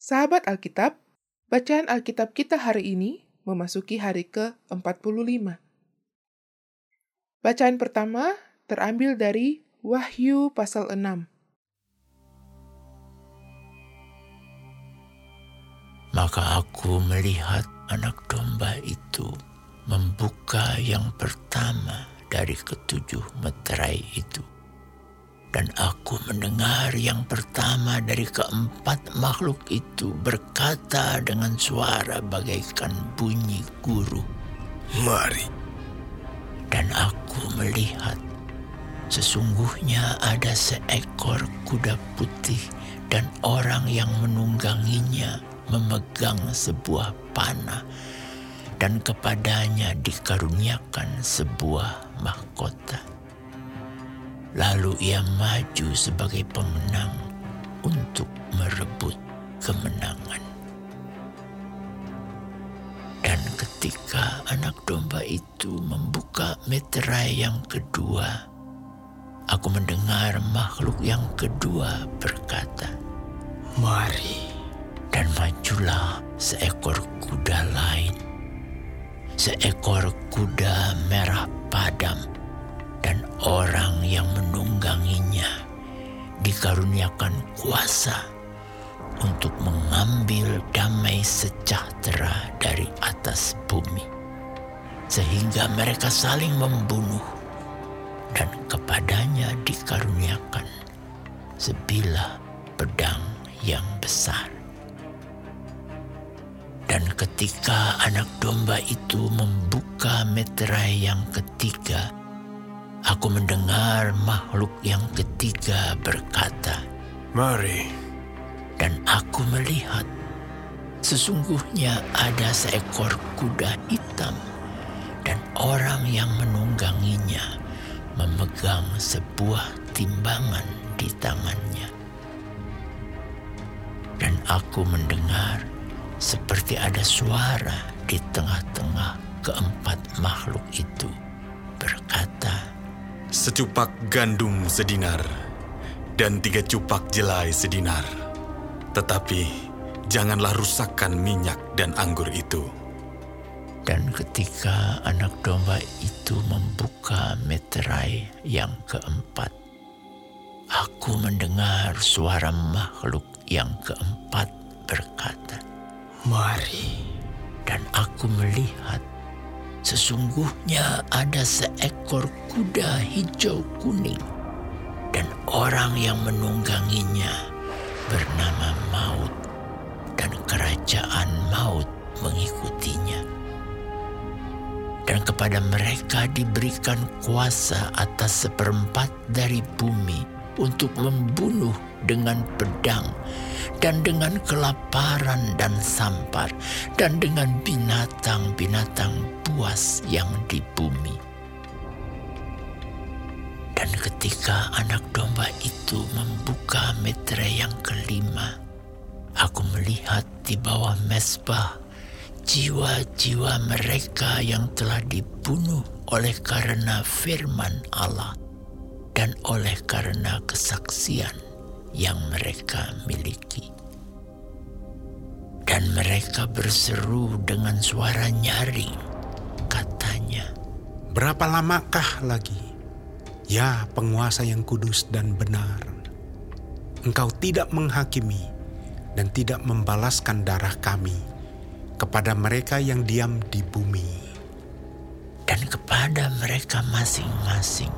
Sahabat Alkitab, bacaan Alkitab kita hari ini memasuki hari ke-45. Bacaan pertama terambil dari Wahyu pasal 6. Maka aku melihat anak domba itu membuka yang pertama dari ketujuh meterai itu dan aku mendengar yang pertama dari keempat makhluk itu berkata dengan suara bagaikan bunyi guru. Mari. Dan aku melihat sesungguhnya ada seekor kuda putih dan orang yang menungganginya memegang sebuah panah dan kepadanya dikaruniakan sebuah mahkota Lalu ia maju sebagai pemenang untuk merebut kemenangan. Dan ketika anak domba itu membuka meterai yang kedua, aku mendengar makhluk yang kedua berkata, Mari. Dan majulah seekor kuda lain. Seekor kuda merah padam orang yang menungganginya dikaruniakan kuasa untuk mengambil damai sejahtera dari atas bumi, sehingga mereka saling membunuh, dan kepadanya dikaruniakan sebilah pedang yang besar. Dan ketika anak domba itu membuka meterai yang ketiga, aku mendengar makhluk yang ketiga berkata, Mari. Dan aku melihat, sesungguhnya ada seekor kuda hitam dan orang yang menungganginya memegang sebuah timbangan di tangannya. Dan aku mendengar seperti ada suara di tengah-tengah keempat makhluk itu berkata, Secupak gandum sedinar dan tiga cupak jelai sedinar. Tetapi janganlah rusakkan minyak dan anggur itu. Dan ketika anak domba itu membuka meterai yang keempat, aku mendengar suara makhluk yang keempat berkata, Mari. Dan aku melihat Sesungguhnya ada seekor kuda hijau kuning dan orang yang menungganginya bernama Maut dan kerajaan Maut mengikutinya. Dan kepada mereka diberikan kuasa atas seperempat dari bumi untuk membunuh dengan pedang dan dengan kelaparan dan sampar dan dengan binatang-binatang buas yang di bumi. Dan ketika anak domba itu membuka metre yang kelima, aku melihat di bawah mesbah jiwa-jiwa mereka yang telah dibunuh oleh karena firman Allah dan oleh karena kesaksian yang mereka miliki. Dan mereka berseru dengan suara nyaring, Berapa lamakah lagi, ya penguasa yang kudus dan benar, engkau tidak menghakimi dan tidak membalaskan darah kami kepada mereka yang diam di bumi. Dan kepada mereka masing-masing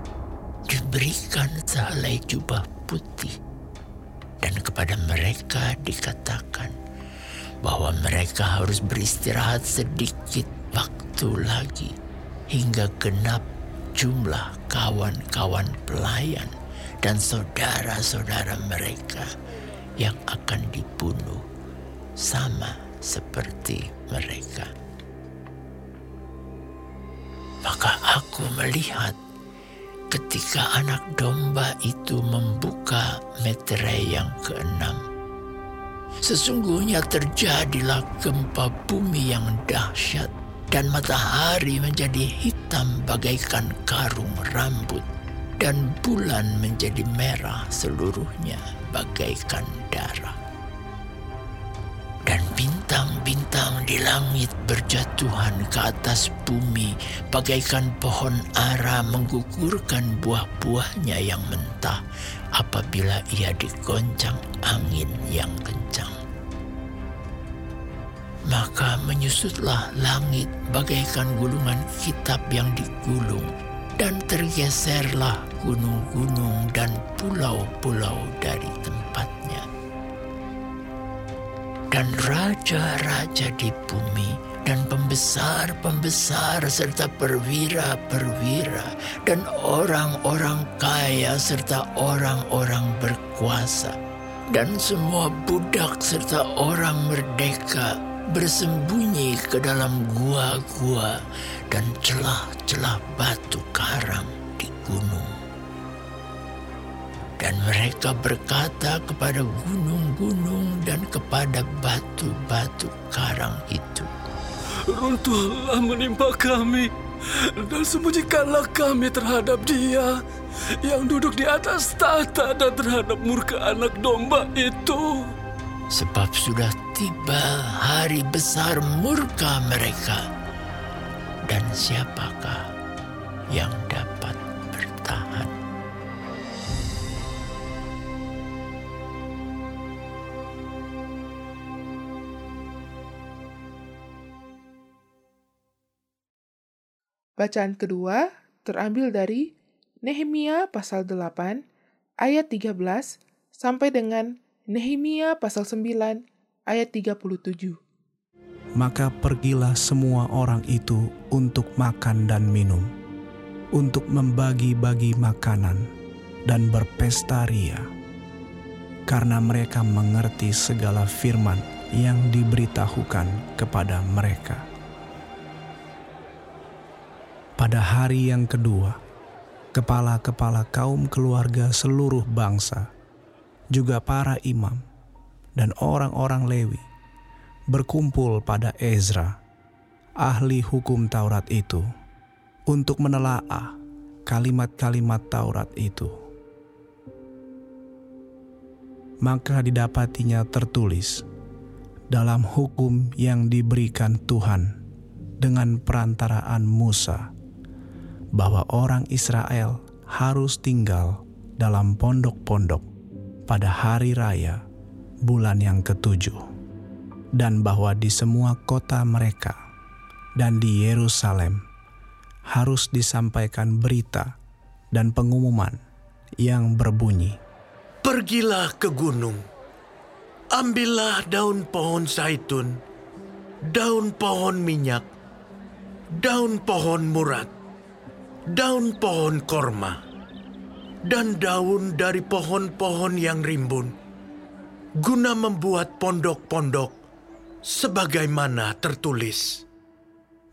diberikan sehelai jubah putih. Dan kepada mereka dikatakan bahwa mereka harus beristirahat sedikit waktu lagi hingga genap jumlah kawan-kawan pelayan dan saudara-saudara mereka yang akan dibunuh sama seperti mereka. Maka aku melihat ketika anak domba itu membuka meterai yang keenam. Sesungguhnya terjadilah gempa bumi yang dahsyat dan matahari menjadi hitam bagaikan karung rambut dan bulan menjadi merah seluruhnya bagaikan darah. di langit berjatuhan ke atas bumi bagaikan pohon ara menggugurkan buah-buahnya yang mentah apabila ia digoncang angin yang kencang. Maka menyusutlah langit bagaikan gulungan kitab yang digulung dan tergeserlah gunung-gunung dan pulau-pulau dari tempatnya. Dan raja-raja di bumi dan pembesar-pembesar serta perwira-perwira dan orang-orang kaya serta orang-orang berkuasa dan semua budak serta orang merdeka bersembunyi ke dalam gua-gua dan celah-celah batu karang di gunung. Dan mereka berkata kepada gunung-gunung dan kepada batu-batu karang itu, Runtuhlah menimpa kami, dan sembunyikanlah kami terhadap dia yang duduk di atas tahta dan terhadap murka anak domba itu. Sebab sudah tiba hari besar murka mereka. Dan siapakah yang dapat bertahan? Bacaan kedua terambil dari Nehemia pasal 8 ayat 13 sampai dengan Nehemia pasal 9 ayat 37. Maka pergilah semua orang itu untuk makan dan minum, untuk membagi-bagi makanan dan berpesta ria, karena mereka mengerti segala firman yang diberitahukan kepada mereka. Pada hari yang kedua, kepala-kepala kaum keluarga seluruh bangsa, juga para imam dan orang-orang Lewi berkumpul pada Ezra, ahli hukum Taurat itu, untuk menelaah kalimat-kalimat Taurat itu. Maka didapatinya tertulis dalam hukum yang diberikan Tuhan dengan perantaraan Musa bahwa orang Israel harus tinggal dalam pondok-pondok pada hari raya bulan yang ketujuh dan bahwa di semua kota mereka dan di Yerusalem harus disampaikan berita dan pengumuman yang berbunyi, Pergilah ke gunung, ambillah daun pohon zaitun, daun pohon minyak, daun pohon murat, daun pohon korma, dan daun dari pohon-pohon yang rimbun, guna membuat pondok-pondok sebagaimana tertulis.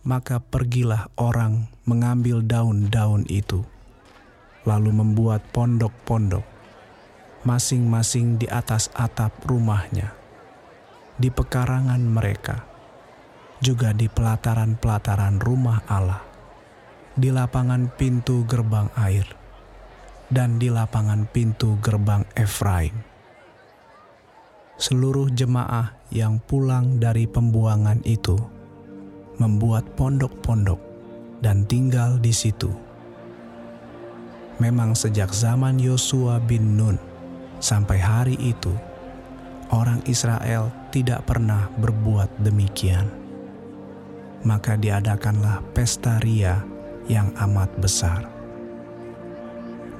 Maka pergilah orang mengambil daun-daun itu, lalu membuat pondok-pondok, masing-masing di atas atap rumahnya, di pekarangan mereka, juga di pelataran-pelataran rumah Allah, di lapangan pintu gerbang air, dan di lapangan pintu gerbang Efraim. Seluruh jemaah yang pulang dari pembuangan itu membuat pondok-pondok dan tinggal di situ. Memang sejak zaman Yosua bin Nun sampai hari itu, orang Israel tidak pernah berbuat demikian. Maka diadakanlah pesta ria yang amat besar.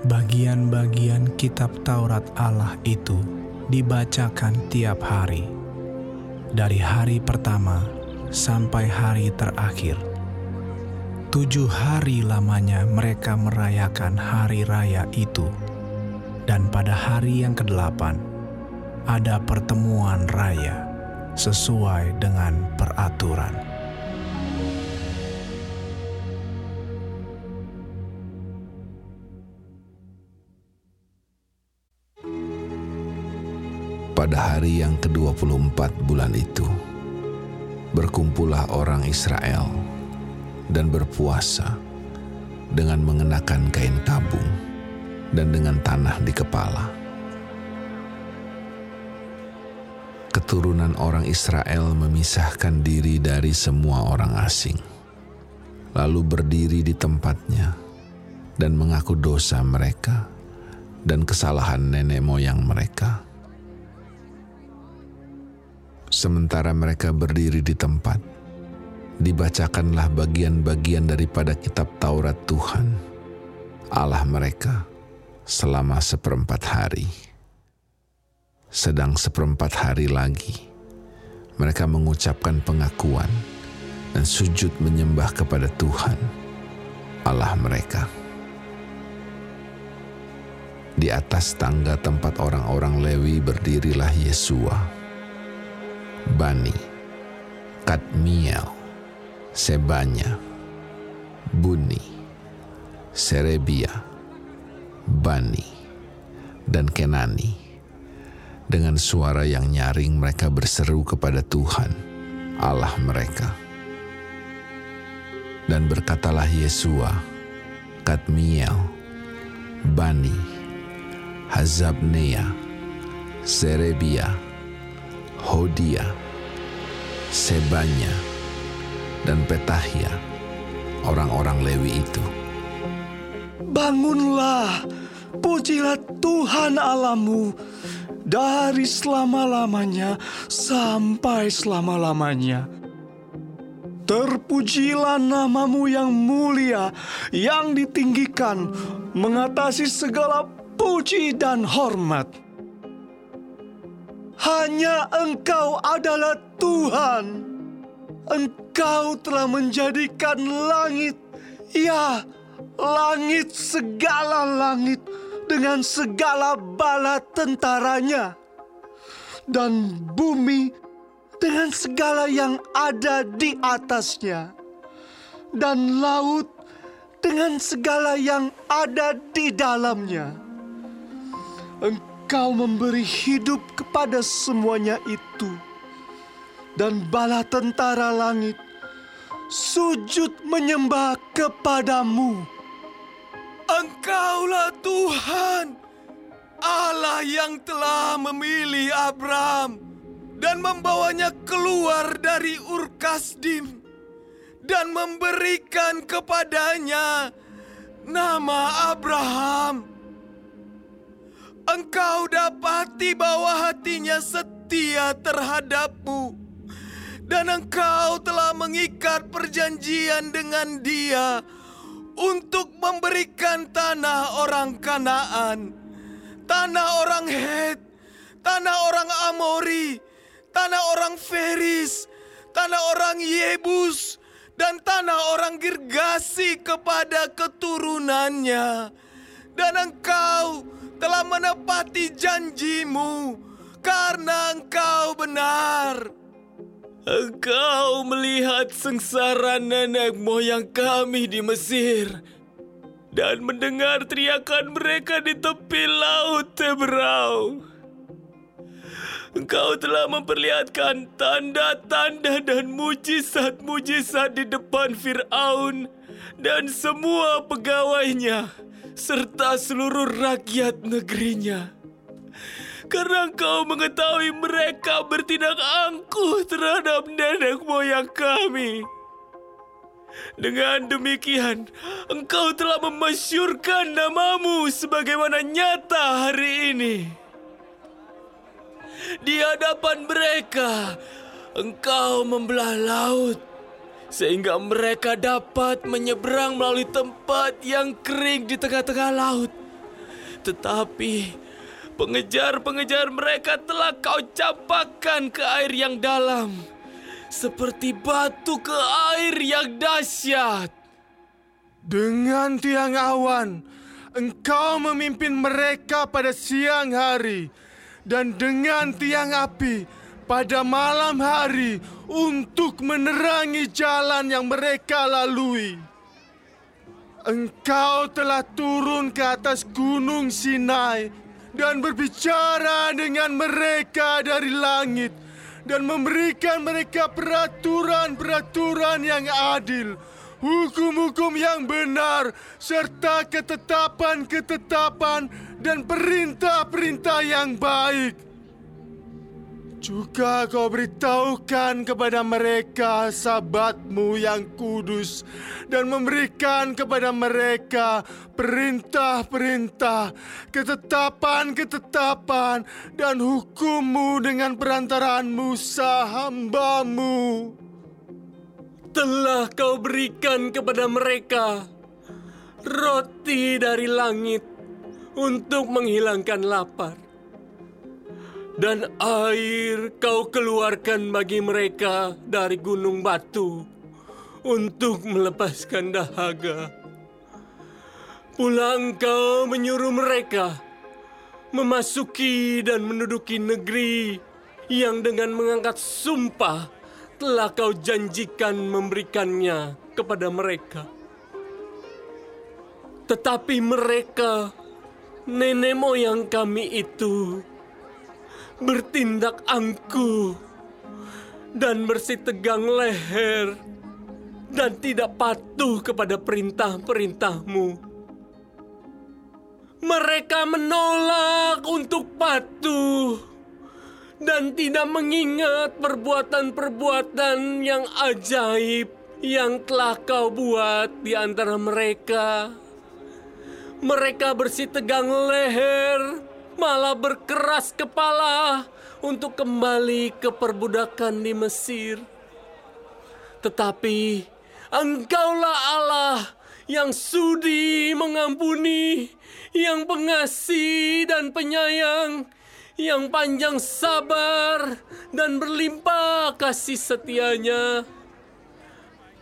Bagian-bagian kitab Taurat Allah itu dibacakan tiap hari, dari hari pertama sampai hari terakhir. Tujuh hari lamanya mereka merayakan hari raya itu, dan pada hari yang kedelapan ada pertemuan raya sesuai dengan peraturan. Pada hari yang ke-24 bulan itu, berkumpullah orang Israel dan berpuasa dengan mengenakan kain tabung dan dengan tanah di kepala. keturunan orang Israel memisahkan diri dari semua orang asing, lalu berdiri di tempatnya dan mengaku dosa mereka dan kesalahan nenek moyang mereka. Sementara mereka berdiri di tempat, dibacakanlah bagian-bagian daripada kitab Taurat Tuhan, Allah mereka, selama seperempat hari. Sedang seperempat hari lagi, mereka mengucapkan pengakuan dan sujud menyembah kepada Tuhan, Allah mereka. Di atas tangga tempat orang-orang Lewi berdirilah Yesua, Bani, Kadmiel, Sebanya, Buni, Serebia, Bani, dan Kenani. Dengan suara yang nyaring mereka berseru kepada Tuhan, Allah mereka. Dan berkatalah Yesua, Kadmiel, Bani, Hazabnea, Zerebia, Hodia, Sebanya, dan Petahia, orang-orang Lewi itu. Bangunlah, pujilah Tuhan Alamu dari selama-lamanya sampai selama-lamanya. Terpujilah namamu yang mulia, yang ditinggikan, mengatasi segala puji dan hormat. Hanya Engkau adalah Tuhan. Engkau telah menjadikan langit, ya, langit segala langit dengan segala bala tentaranya, dan bumi dengan segala yang ada di atasnya, dan laut dengan segala yang ada di dalamnya. Engkau memberi hidup kepada semuanya itu, dan bala tentara langit sujud menyembah kepadamu. Engkaulah Tuhan, Allah yang telah memilih Abraham dan membawanya keluar dari Ur Kasdim dan memberikan kepadanya nama Abraham engkau dapati bahwa hatinya setia terhadapmu. Dan engkau telah mengikat perjanjian dengan dia untuk memberikan tanah orang Kanaan, tanah orang Het, tanah orang Amori, tanah orang Feris, tanah orang Yebus, dan tanah orang Girgasi kepada keturunannya. Dan engkau telah menepati janjimu karena engkau benar. Engkau melihat sengsara nenek moyang kami di Mesir dan mendengar teriakan mereka di tepi laut Teberau. Engkau telah memperlihatkan tanda-tanda dan mujizat-mujizat di depan Firaun dan semua pegawainya serta seluruh rakyat negerinya. Karena engkau mengetahui mereka bertindak angkuh terhadap nenek moyang kami. Dengan demikian, engkau telah memasyurkan namamu sebagaimana nyata hari ini. Di hadapan mereka, engkau membelah laut sehingga mereka dapat menyeberang melalui tempat yang kering di tengah-tengah laut. Tetapi pengejar-pengejar mereka telah kau capakan ke air yang dalam, seperti batu ke air yang dahsyat. Dengan tiang awan, engkau memimpin mereka pada siang hari, dan dengan tiang api, pada malam hari untuk menerangi jalan yang mereka lalui. Engkau telah turun ke atas gunung Sinai dan berbicara dengan mereka dari langit dan memberikan mereka peraturan-peraturan yang adil, hukum-hukum yang benar, serta ketetapan-ketetapan dan perintah-perintah yang baik Juga kau beritahukan kepada mereka sahabatmu yang kudus dan memberikan kepada mereka perintah-perintah, ketetapan-ketetapan dan hukummu dengan perantaraan Musa hambamu. Telah kau berikan kepada mereka roti dari langit untuk menghilangkan lapar dan air kau keluarkan bagi mereka dari gunung batu untuk melepaskan dahaga. Pulang kau menyuruh mereka memasuki dan menduduki negeri yang dengan mengangkat sumpah telah kau janjikan memberikannya kepada mereka. Tetapi mereka, nenek moyang kami itu, bertindak angkuh dan bersih tegang leher dan tidak patuh kepada perintah-perintahmu. Mereka menolak untuk patuh dan tidak mengingat perbuatan-perbuatan yang ajaib yang telah kau buat di antara mereka. Mereka bersih tegang leher malah berkeras kepala untuk kembali ke perbudakan di Mesir. Tetapi engkaulah Allah yang sudi mengampuni, yang pengasih dan penyayang, yang panjang sabar dan berlimpah kasih setianya.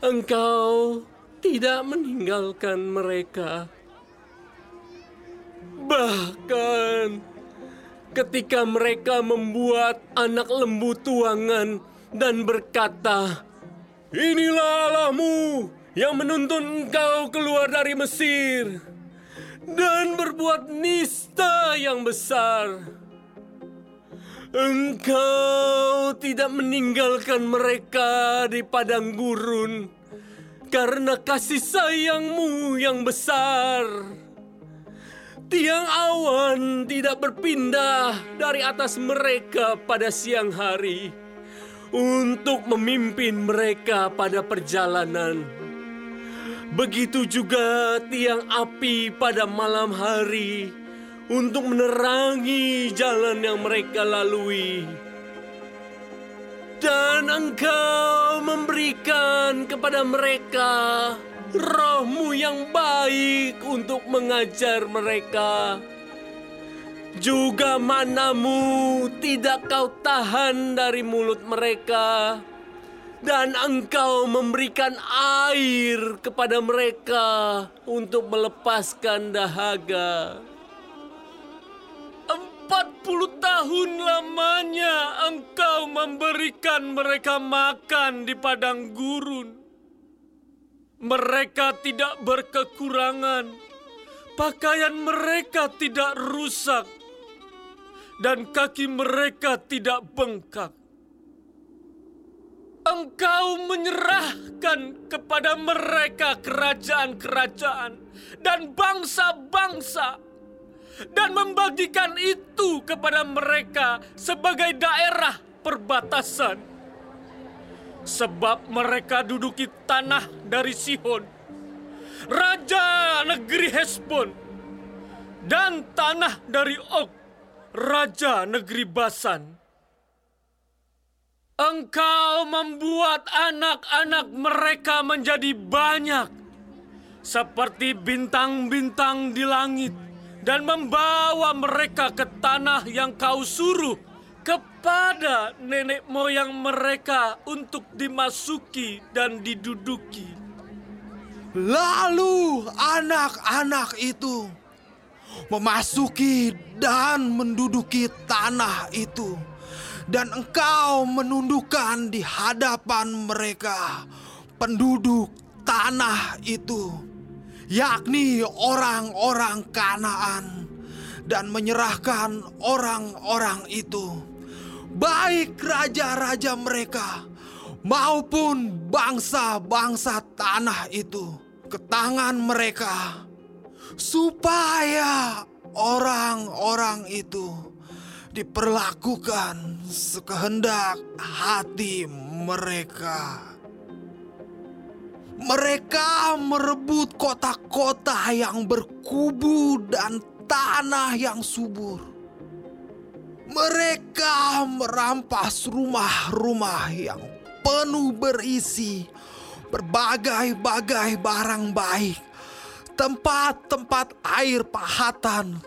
Engkau tidak meninggalkan mereka Bahkan ketika mereka membuat anak lembu tuangan dan berkata, Inilah Allahmu yang menuntun engkau keluar dari Mesir dan berbuat nista yang besar. Engkau tidak meninggalkan mereka di padang gurun karena kasih sayangmu yang besar. Tiang awan tidak berpindah dari atas mereka pada siang hari untuk memimpin mereka pada perjalanan. Begitu juga tiang api pada malam hari untuk menerangi jalan yang mereka lalui. Dan engkau memberikan kepada mereka rohmu yang baik untuk mengajar mereka. Juga manamu tidak kau tahan dari mulut mereka. Dan engkau memberikan air kepada mereka untuk melepaskan dahaga. Empat puluh tahun lamanya engkau memberikan mereka makan di padang gurun. Mereka tidak berkekurangan, pakaian mereka tidak rusak, dan kaki mereka tidak bengkak. Engkau menyerahkan kepada mereka kerajaan-kerajaan dan bangsa-bangsa, dan membagikan itu kepada mereka sebagai daerah perbatasan sebab mereka duduki tanah dari Sihon, raja negeri Hesbon, dan tanah dari Og, raja negeri Basan. Engkau membuat anak-anak mereka menjadi banyak, seperti bintang-bintang di langit, dan membawa mereka ke tanah yang kau suruh kepada nenek moyang mereka untuk dimasuki dan diduduki. Lalu anak-anak itu memasuki dan menduduki tanah itu, dan engkau menundukkan di hadapan mereka penduduk tanah itu, yakni orang-orang Kanaan, dan menyerahkan orang-orang itu baik raja-raja mereka maupun bangsa-bangsa tanah itu ke tangan mereka, supaya orang-orang itu diperlakukan sekehendak hati mereka. Mereka merebut kota-kota yang berkubu dan tanah yang subur. Mereka merampas rumah-rumah yang penuh berisi berbagai-bagai barang baik, tempat-tempat air pahatan,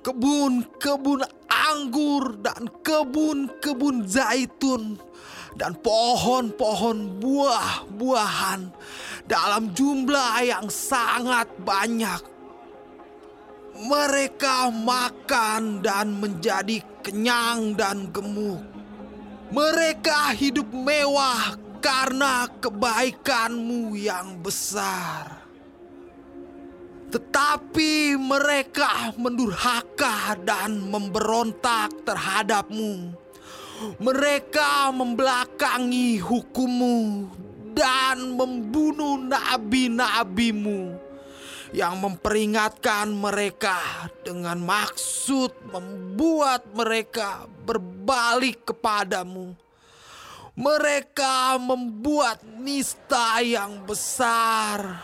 kebun-kebun anggur dan kebun-kebun zaitun dan pohon-pohon buah-buahan dalam jumlah yang sangat banyak. Mereka makan dan menjadi kenyang dan gemuk. Mereka hidup mewah karena kebaikanmu yang besar. Tetapi mereka mendurhaka dan memberontak terhadapmu. Mereka membelakangi hukummu dan membunuh nabi-nabimu yang memperingatkan mereka dengan maksud membuat mereka berbalik kepadamu. Mereka membuat nista yang besar.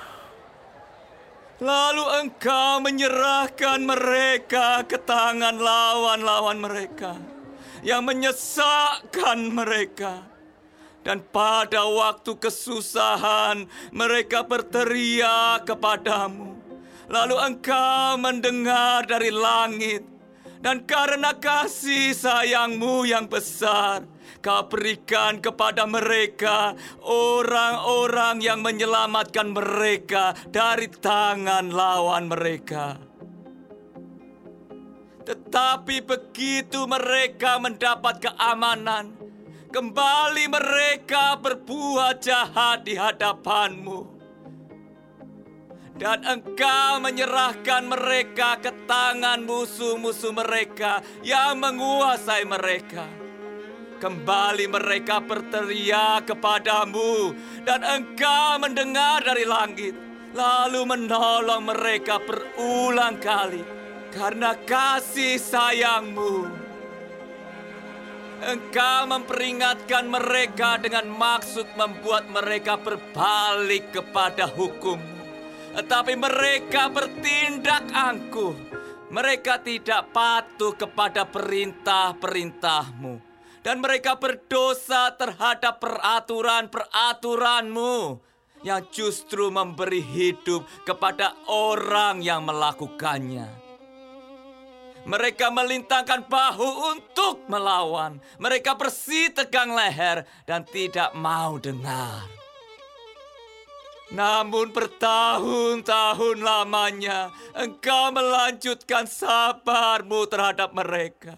Lalu engkau menyerahkan mereka ke tangan lawan-lawan mereka yang menyesakkan mereka. Dan pada waktu kesusahan mereka berteriak kepadamu. Lalu engkau mendengar dari langit. Dan karena kasih sayangmu yang besar, kau berikan kepada mereka orang-orang yang menyelamatkan mereka dari tangan lawan mereka. Tetapi begitu mereka mendapat keamanan, kembali mereka berbuat jahat di hadapanmu. Dan engkau menyerahkan mereka ke tangan musuh-musuh mereka yang menguasai mereka. Kembali mereka berteriak kepadamu dan engkau mendengar dari langit. Lalu menolong mereka berulang kali karena kasih sayangmu. Engkau memperingatkan mereka dengan maksud membuat mereka berbalik kepada hukum. Tetapi mereka bertindak angkuh. Mereka tidak patuh kepada perintah-perintahmu. Dan mereka berdosa terhadap peraturan-peraturanmu yang justru memberi hidup kepada orang yang melakukannya. Mereka melintangkan bahu untuk melawan. Mereka bersih tegang leher dan tidak mau dengar. Namun bertahun-tahun lamanya engkau melanjutkan sabarmu terhadap mereka.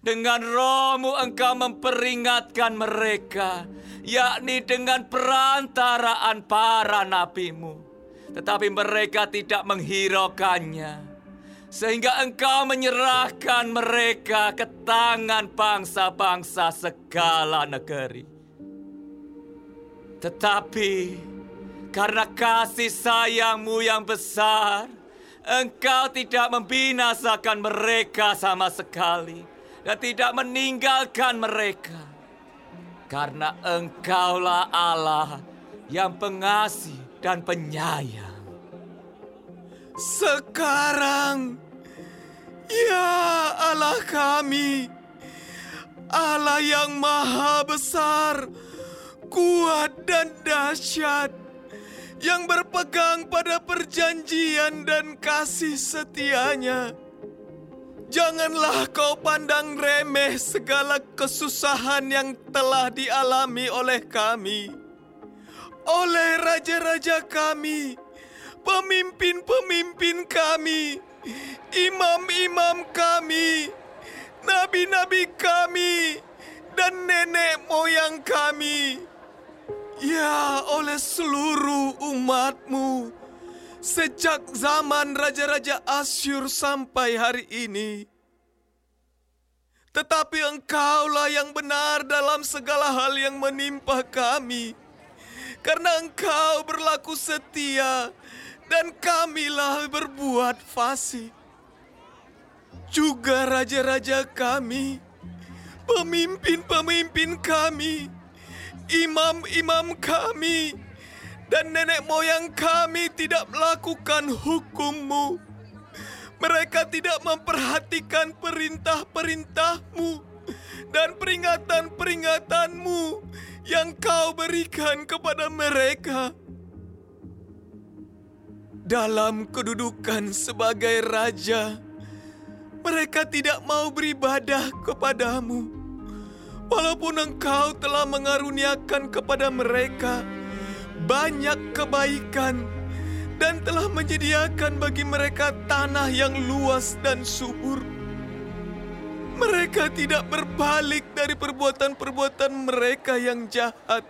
Dengan rohmu engkau memperingatkan mereka, yakni dengan perantaraan para nabimu. Tetapi mereka tidak menghiraukannya. Sehingga engkau menyerahkan mereka ke tangan bangsa-bangsa segala negeri. Tetapi karena kasih sayangmu yang besar, engkau tidak membinasakan mereka sama sekali dan tidak meninggalkan mereka. Karena engkaulah Allah yang pengasih dan penyayang. Sekarang, ya Allah kami, Allah yang maha besar, kuat dan dahsyat, yang berpegang pada perjanjian dan kasih setianya. Janganlah kau pandang remeh segala kesusahan yang telah dialami oleh kami, oleh raja-raja kami, pemimpin-pemimpin kami, imam-imam kami, nabi-nabi kami, dan nenek moyang kami. Ya, oleh seluruh umatmu, sejak zaman raja-raja Asyur sampai hari ini. Tetapi engkaulah yang benar dalam segala hal yang menimpa kami. Karena engkau berlaku setia dan kamilah berbuat fasik. Juga raja-raja kami pemimpin-pemimpin kami, imam-imam kami, dan nenek moyang kami tidak melakukan hukummu. Mereka tidak memperhatikan perintah-perintahmu dan peringatan-peringatanmu yang kau berikan kepada mereka. Dalam kedudukan sebagai raja, mereka tidak mau beribadah kepadamu. Walaupun engkau telah mengaruniakan kepada mereka banyak kebaikan dan telah menyediakan bagi mereka tanah yang luas dan subur. Mereka tidak berbalik dari perbuatan-perbuatan mereka yang jahat.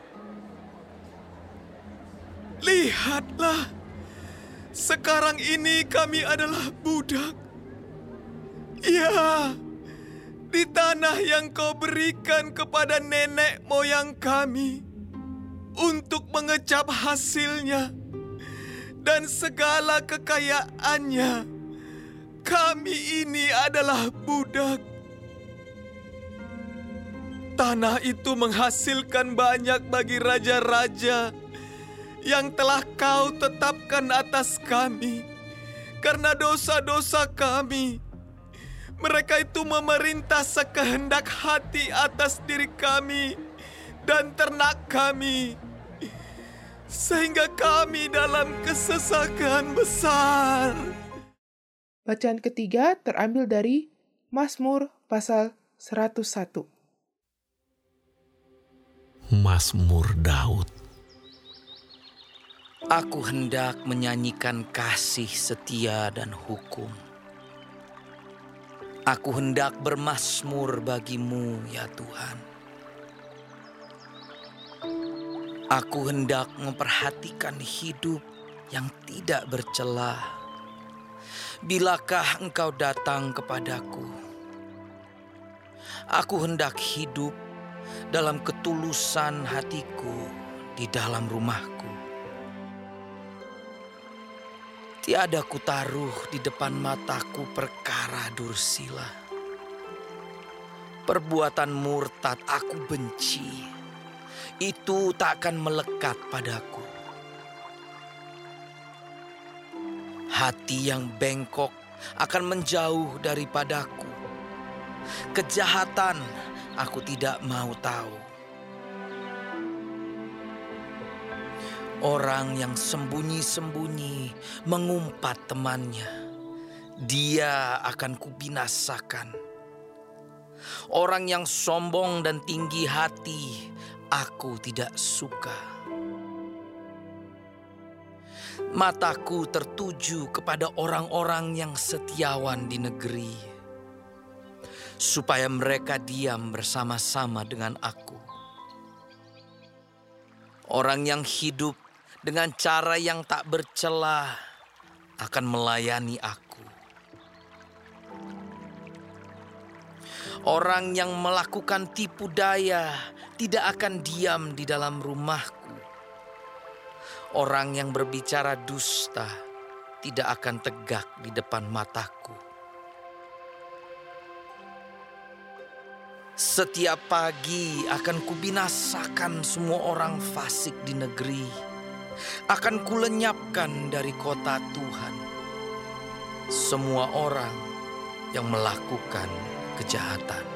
Lihatlah, sekarang ini kami adalah budak. Ya, di tanah yang kau berikan kepada nenek moyang kami untuk mengecap hasilnya dan segala kekayaannya. Kami ini adalah budak. Tanah itu menghasilkan banyak bagi raja-raja yang telah kau tetapkan atas kami karena dosa-dosa kami. Mereka itu memerintah sekehendak hati atas diri kami dan ternak kami sehingga kami dalam kesesakan besar. Bacaan ketiga terambil dari Mazmur pasal 101. Mazmur Daud Aku hendak menyanyikan kasih setia dan hukum. Aku hendak bermasmur bagimu ya Tuhan. Aku hendak memperhatikan hidup yang tidak bercelah. Bilakah engkau datang kepadaku? Aku hendak hidup dalam ketulusan hatiku di dalam rumahku. Tiada ku taruh di depan mataku perkara dursila. Perbuatan murtad aku benci itu tak akan melekat padaku. Hati yang bengkok akan menjauh daripadaku. Kejahatan aku tidak mau tahu. Orang yang sembunyi-sembunyi mengumpat temannya, dia akan kubinasakan. Orang yang sombong dan tinggi hati aku tidak suka. Mataku tertuju kepada orang-orang yang setiawan di negeri, supaya mereka diam bersama-sama dengan aku. Orang yang hidup dengan cara yang tak bercelah akan melayani aku. Orang yang melakukan tipu daya tidak akan diam di dalam rumahku. Orang yang berbicara dusta tidak akan tegak di depan mataku. Setiap pagi akan kubinasakan semua orang fasik di negeri. Akan kulenyapkan dari kota Tuhan semua orang yang melakukan kejahatan.